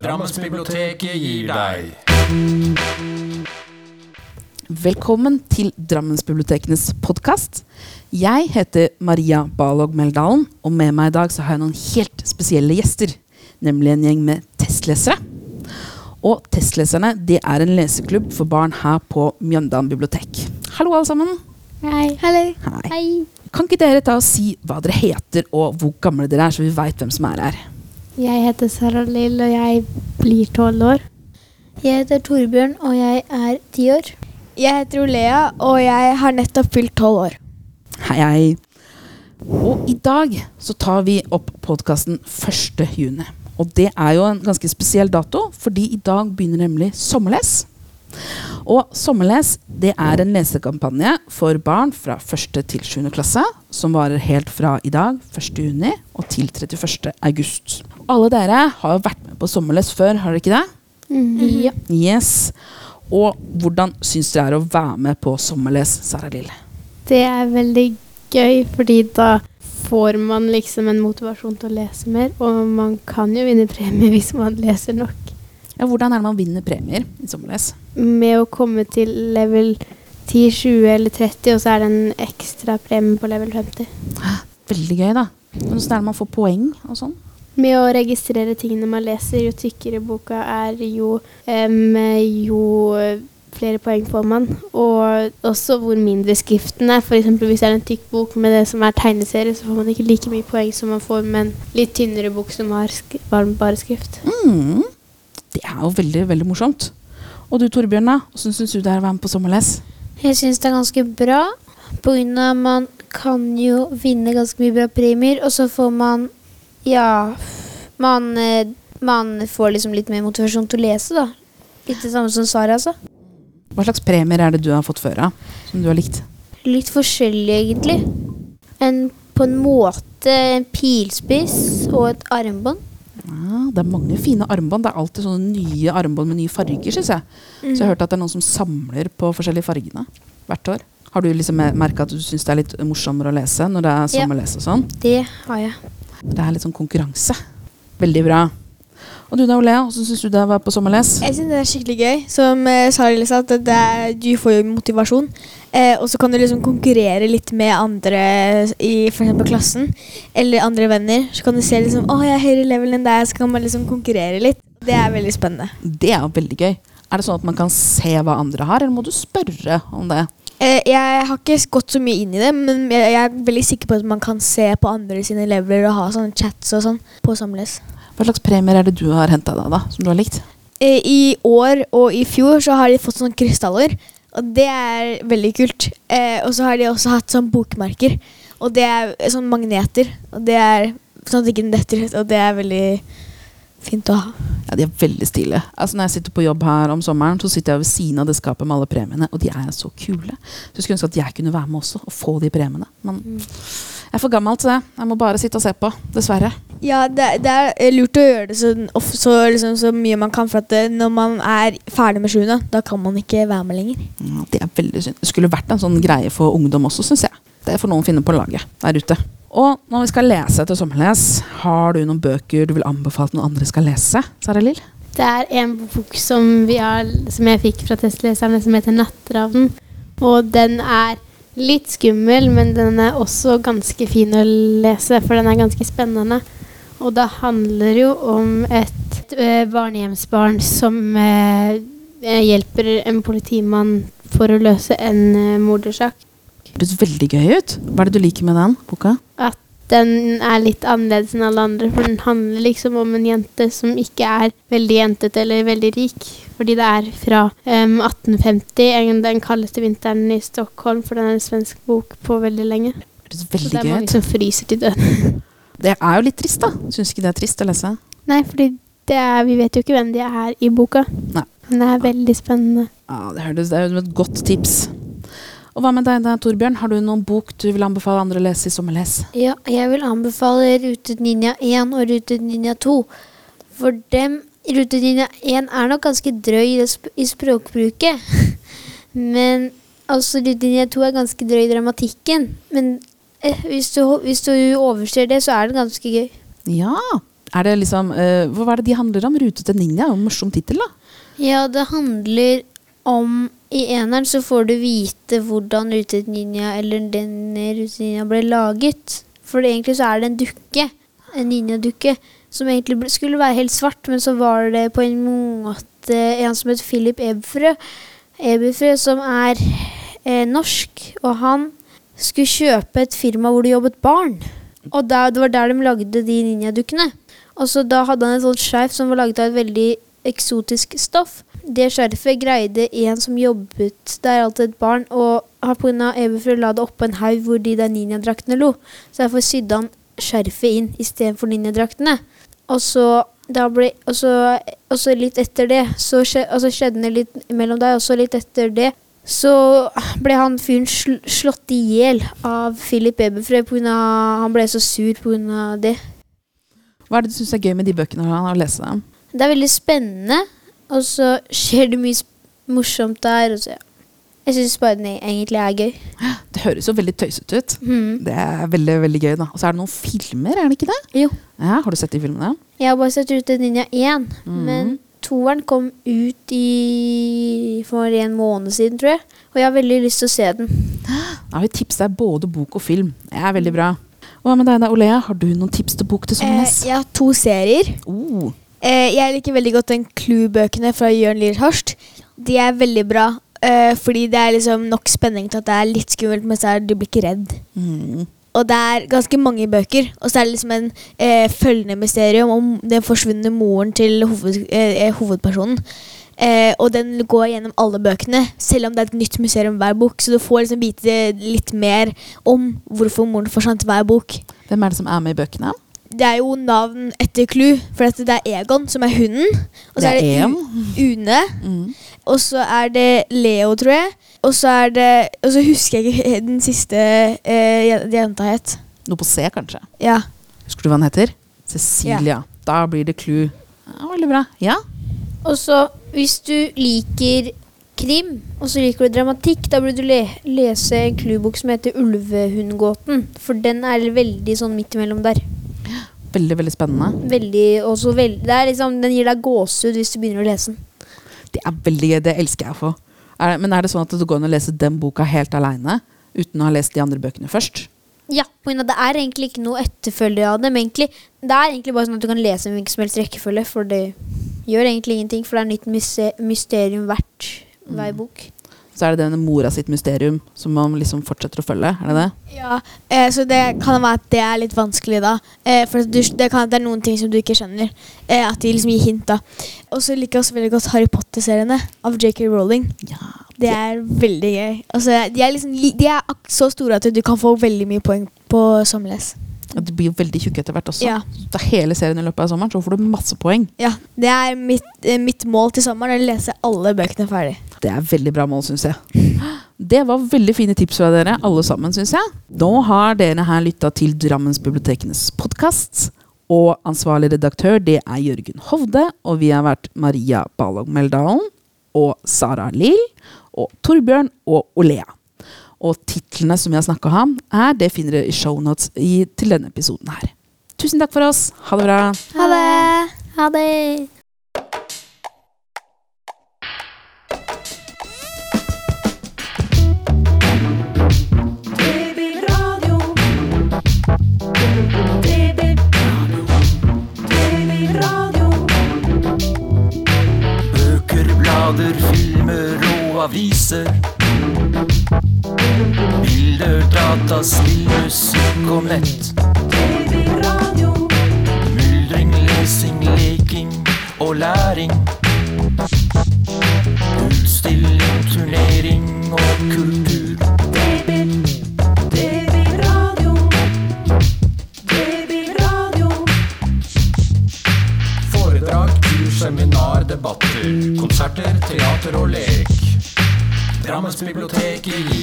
Drammensbiblioteket gir deg Velkommen til Drammensbibliotekenes podkast. Jeg heter Maria Balog Meldalen, og med meg i dag så har jeg noen helt spesielle gjester. Nemlig en gjeng med testlesere. Og Testleserne det er en leseklubb for barn her på Mjøndalen bibliotek. Hallo, alle sammen. Hei. Hei. Hei. Kan ikke dere ta og si hva dere heter og hvor gamle dere er, så vi veit hvem som er her? Jeg heter Sara Lill, og jeg blir tolv år. Jeg heter Torbjørn, og jeg er ti år. Jeg heter Olea, og jeg har nettopp fylt tolv år. Hei, hei. Og i dag så tar vi opp podkasten 1. juni. Og det er jo en ganske spesiell dato, fordi i dag begynner nemlig Sommerles. Og Sommerles det er en lesekampanje for barn fra 1. til 7. klasse, som varer helt fra i dag, 1. juni, og til 31. august. Alle dere har vært med på Sommerles før, har dere ikke det? Ja. Yes. Og hvordan syns dere er å være med på Sommerles, Sara Lill? Det er veldig gøy, fordi da får man liksom en motivasjon til å lese mer, og man kan jo vinne premie hvis man leser nok. Ja, hvordan er det man vinner premier i Sommerles? Med å komme til level 10, 20 eller 30, og så er det en ekstra premie på level 50. Veldig gøy, da. Hvordan er det man får poeng og sånn? Med å registrere tingene man leser, jo tykkere boka er, jo, um, jo flere poeng får man. Og også hvor mindre skriften er. F.eks. hvis det er en tykk bok med det som er tegneserie, så får man ikke like mye poeng som man får med en litt tynnere bok som har sk bare skrift. Mm. Det er jo veldig, veldig morsomt. Og du Torbjørn, da? Hvordan syns du det er å være med på Sommerles? Jeg syns det er ganske bra, på grunn av man kan jo vinne ganske mye bra premier, og så får man Ja, man, eh, man får liksom litt mer motivasjon til å lese, da. Litt det samme som Sara, altså. Hva slags premier er det du har fått før av? Som du har likt? Litt forskjellig, egentlig. En, på en måte en pilspiss og et armbånd. Ja, det er mange fine armbånd. Det er alltid sånne nye armbånd med nye farger, syns jeg. Så jeg har hørt at det er noen som samler på forskjellige fargene hvert år. Har du liksom merka at du syns det er litt morsommere å lese når det er sommerlese sommerles og sånn? Det har jeg. Det er litt sånn konkurranse. Veldig bra. Og du da, Olea, hvordan syns du det var på sommerles? Jeg synes det er skikkelig gøy. Som eh, Sara sa, at det er, du får jo motivasjon. Eh, og så kan du liksom konkurrere litt med andre i f.eks. klassen. Eller andre venner. Så kan du se liksom Å, jeg er høyere level enn deg. Så kan man liksom konkurrere litt. Det er veldig spennende. Det er jo veldig gøy. Er det sånn at man kan se hva andre har, eller må du spørre om det? Eh, jeg har ikke gått så mye inn i det, men jeg, jeg er veldig sikker på at man kan se på andre sine leveler og ha sånne chats og sånn på Samles. Hva slags premier er det du har henta deg, da? Som du har likt? Eh, I år og i fjor så har de fått sånne krystaller. Og det er veldig kult. Eh, og så har de også hatt sånn bokmerker. Og det er sånn magneter. Og det er sånn at det ikke detter ut. Og det er veldig fint å ha. Ja, De er veldig stilige. Altså, når jeg sitter på jobb her om sommeren, så sitter jeg ved siden av det skapet med alle premiene, og de er så kule. Så jeg skulle ønske at jeg kunne være med også og få de premiene. Men jeg er for gammel til det. Jeg må bare sitte og se på. Dessverre. Ja, det, det er lurt å gjøre det så, så, liksom, så mye man kan. For at det, når man er ferdig med sjuende, da kan man ikke være med lenger. Ja, det er veldig synd. Det skulle vært en sånn greie for ungdom også, syns jeg. Det får noen finne på laget der ute. Og når vi skal lese etter sommerles, har du noen bøker du vil anbefale at noen andre skal lese? Sara Lill? Det er en bok som, vi har, som jeg fikk fra testleserne, som heter 'Natteravnen'. Og den er litt skummel, men den er også ganske fin å lese, for den er ganske spennende. Og det handler jo om et eh, barnehjemsbarn som eh, eh, hjelper en politimann for å løse en eh, mordersak. Høres veldig gøy ut. Hva er det du liker med den boka? At den er litt annerledes enn alle andre, for den handler liksom om en jente som ikke er veldig jentete eller veldig rik. Fordi det er fra um, 1850, en- den kaldeste vinteren i Stockholm, for den er en svensk bok på veldig lenge. Høres Så veldig det er mange ut. som fryser til døden. Det er jo litt trist, da. Syns ikke det er trist å lese? Nei, fordi er, vi vet jo ikke hvem de er i boka. Nei. Men det er veldig spennende. Ja, Det høres er jo et godt tips. Og hva med deg da, Torbjørn? Har du noen bok du vil anbefale andre å lese i sommerles? Ja, jeg vil anbefale Rute Ninja 1 og Rute Ninja 2. For dem, Rute Ninja 1 er nok ganske drøy i, språkbruket. Men altså Rute Ninja 2 er ganske drøy i dramatikken. Men hvis, du, hvis du overser det, så er det ganske gøy. Ja, Er det liksom, uh, hva er det de handler om? Rute til ninja? En morsom tittel, da. Ja, det handler om I eneren så får du vite hvordan Rutet Ninja eller denne Rutet Ninja ble laget. For egentlig så er det en dukke, en ninjadukke, som egentlig skulle være helt svart, men så var det på en måte en som het Philip Ebfrø. Ebfrø som er eh, norsk, og han skulle kjøpe et firma hvor det jobbet barn. Og da, det var der de lagde de ninjadukkene. Og så da hadde han et sånt skjerf som var laget av et veldig eksotisk stoff. Det skjerfet greide en som jobbet der, alltid et barn, og pga. Eberfrø la det oppå en haug hvor de der ninjadraktene lå. Så derfor sydde han skjerfet inn istedenfor ninjadraktene. Og så, ble, og så, og så litt etter det, så skje, og så skjedde det litt mellom deg, og så litt etter det, så ble han fyren sl slått i hjel av Philip Eberfrø. Han ble så sur pga. det. Hva er det du syns er gøy med de bøkene å lese? dem? Det er veldig spennende, og så skjer det mye morsomt der. Så, ja. Jeg syns bare den egentlig er gøy. Det høres jo veldig tøysete ut. Mm. Det er veldig veldig gøy. da Og så er det noen filmer, er det ikke det? Jo. Ja, Har du sett de filmene? Jeg har bare sett Rute Ninja 1, Mm. men toeren kom ut i for en måned siden, tror jeg. Og jeg har veldig lyst til å se den. Da har vi tips deg både bok og film. Det er veldig bra. Hva med deg da, Olea? Har du noen tips til bok til Eh, sommernes? jeg har to serier. Oh, Eh, jeg liker veldig godt den Clue-bøkene fra Jørn Lier Horst. De er veldig bra, eh, fordi det er liksom nok spenning til at det er litt skummelt, men så er du blir ikke redd. mm. Og det er ganske mange bøker, og så er det liksom en eh, følgende mysterium om den forsvunne moren til hoved, eh, eh, hovedpersonen. Eh, og den går gjennom alle bøkene, selv om det er et nytt museum hver bok. Så du får liksom vite litt mer om hvorfor moren forsvant hver bok. Hvem er det som er med i bøkene? Det er jo navn etter Clue, for det er Egon som er hunden. Og så er det Une. Mm. Og så er det Leo, tror jeg. Og så er det Og så husker jeg ikke den siste eh, jenta het. Noe på C, kanskje. Ja. Husker du hva den heter? Cecilia. Da blir det Clue. Ja, veldig bra. Ja? Og så, hvis du liker krim, og så liker du dramatikk, da burde du le lese en cluebok som heter Ulvehundgåten. For den er veldig sånn midt imellom der. Veldig, veldig spennende. Veldig, også veld, det er liksom, Den gir deg gåsehud hvis du begynner å lese den. Det er veldig gøy. Det elsker jeg å få. Men er det sånn at du går inn og leser den boka helt aleine? Uten å ha lest de andre bøkene først? Ja, men Det er egentlig ikke noe etterfølge av dem. egentlig. Det er egentlig bare sånn at du kan lese en hvilken som helst rekkefølge, for det gjør egentlig ingenting. For det er nytt mysterium hvert hver bok. Så er det denne mora sitt mysterium som man liksom fortsetter å følge. Er det det? Ja, eh, så det kan være at det er litt vanskelig da. Eh, for du, det, kan, det er noen ting som du ikke skjønner. Eh, at de liksom gir hint da. Og så liker jeg også veldig godt Harry Potter-seriene av J.K. Rowling. Ja. Det er veldig gøy. Altså, de er, liksom, de er så store at du kan få veldig mye poeng på sommerles. Ja, De blir jo veldig tjukk etter hvert også. Ja. Så er hele serien i løpet av sommeren, så får du masse poeng. Ja, Det er mitt, eh, mitt mål til sommeren, å lese alle bøkene ferdig. Det er veldig bra mål, syns jeg. Det var veldig fine tips fra dere, alle sammen, syns jeg. Nå har dere her lytta til Drammensbibliotekenes podkast. Og ansvarlig redaktør det er Jørgen Hovde. Og vi har vært Maria Balog Meldalen og Sara Lill og Torbjørn og Olea. Og titlene som vi har snakka om, er, det finner dere i shownotes i- til denne episoden her. Tusen takk for oss. Ha det bra. Ha det! Ha det! Bøker, blader, filmer og aviser. Bilder, data, spill, musikk og nett. Babyradio. Myldring, lesing, leking og læring. Utstilling, turnering og kultur. TV-radio. TV-radio. Foredrag, kurs, seminar, debatter. Konserter, teater og lek. Drammens bibliotek Babyradio.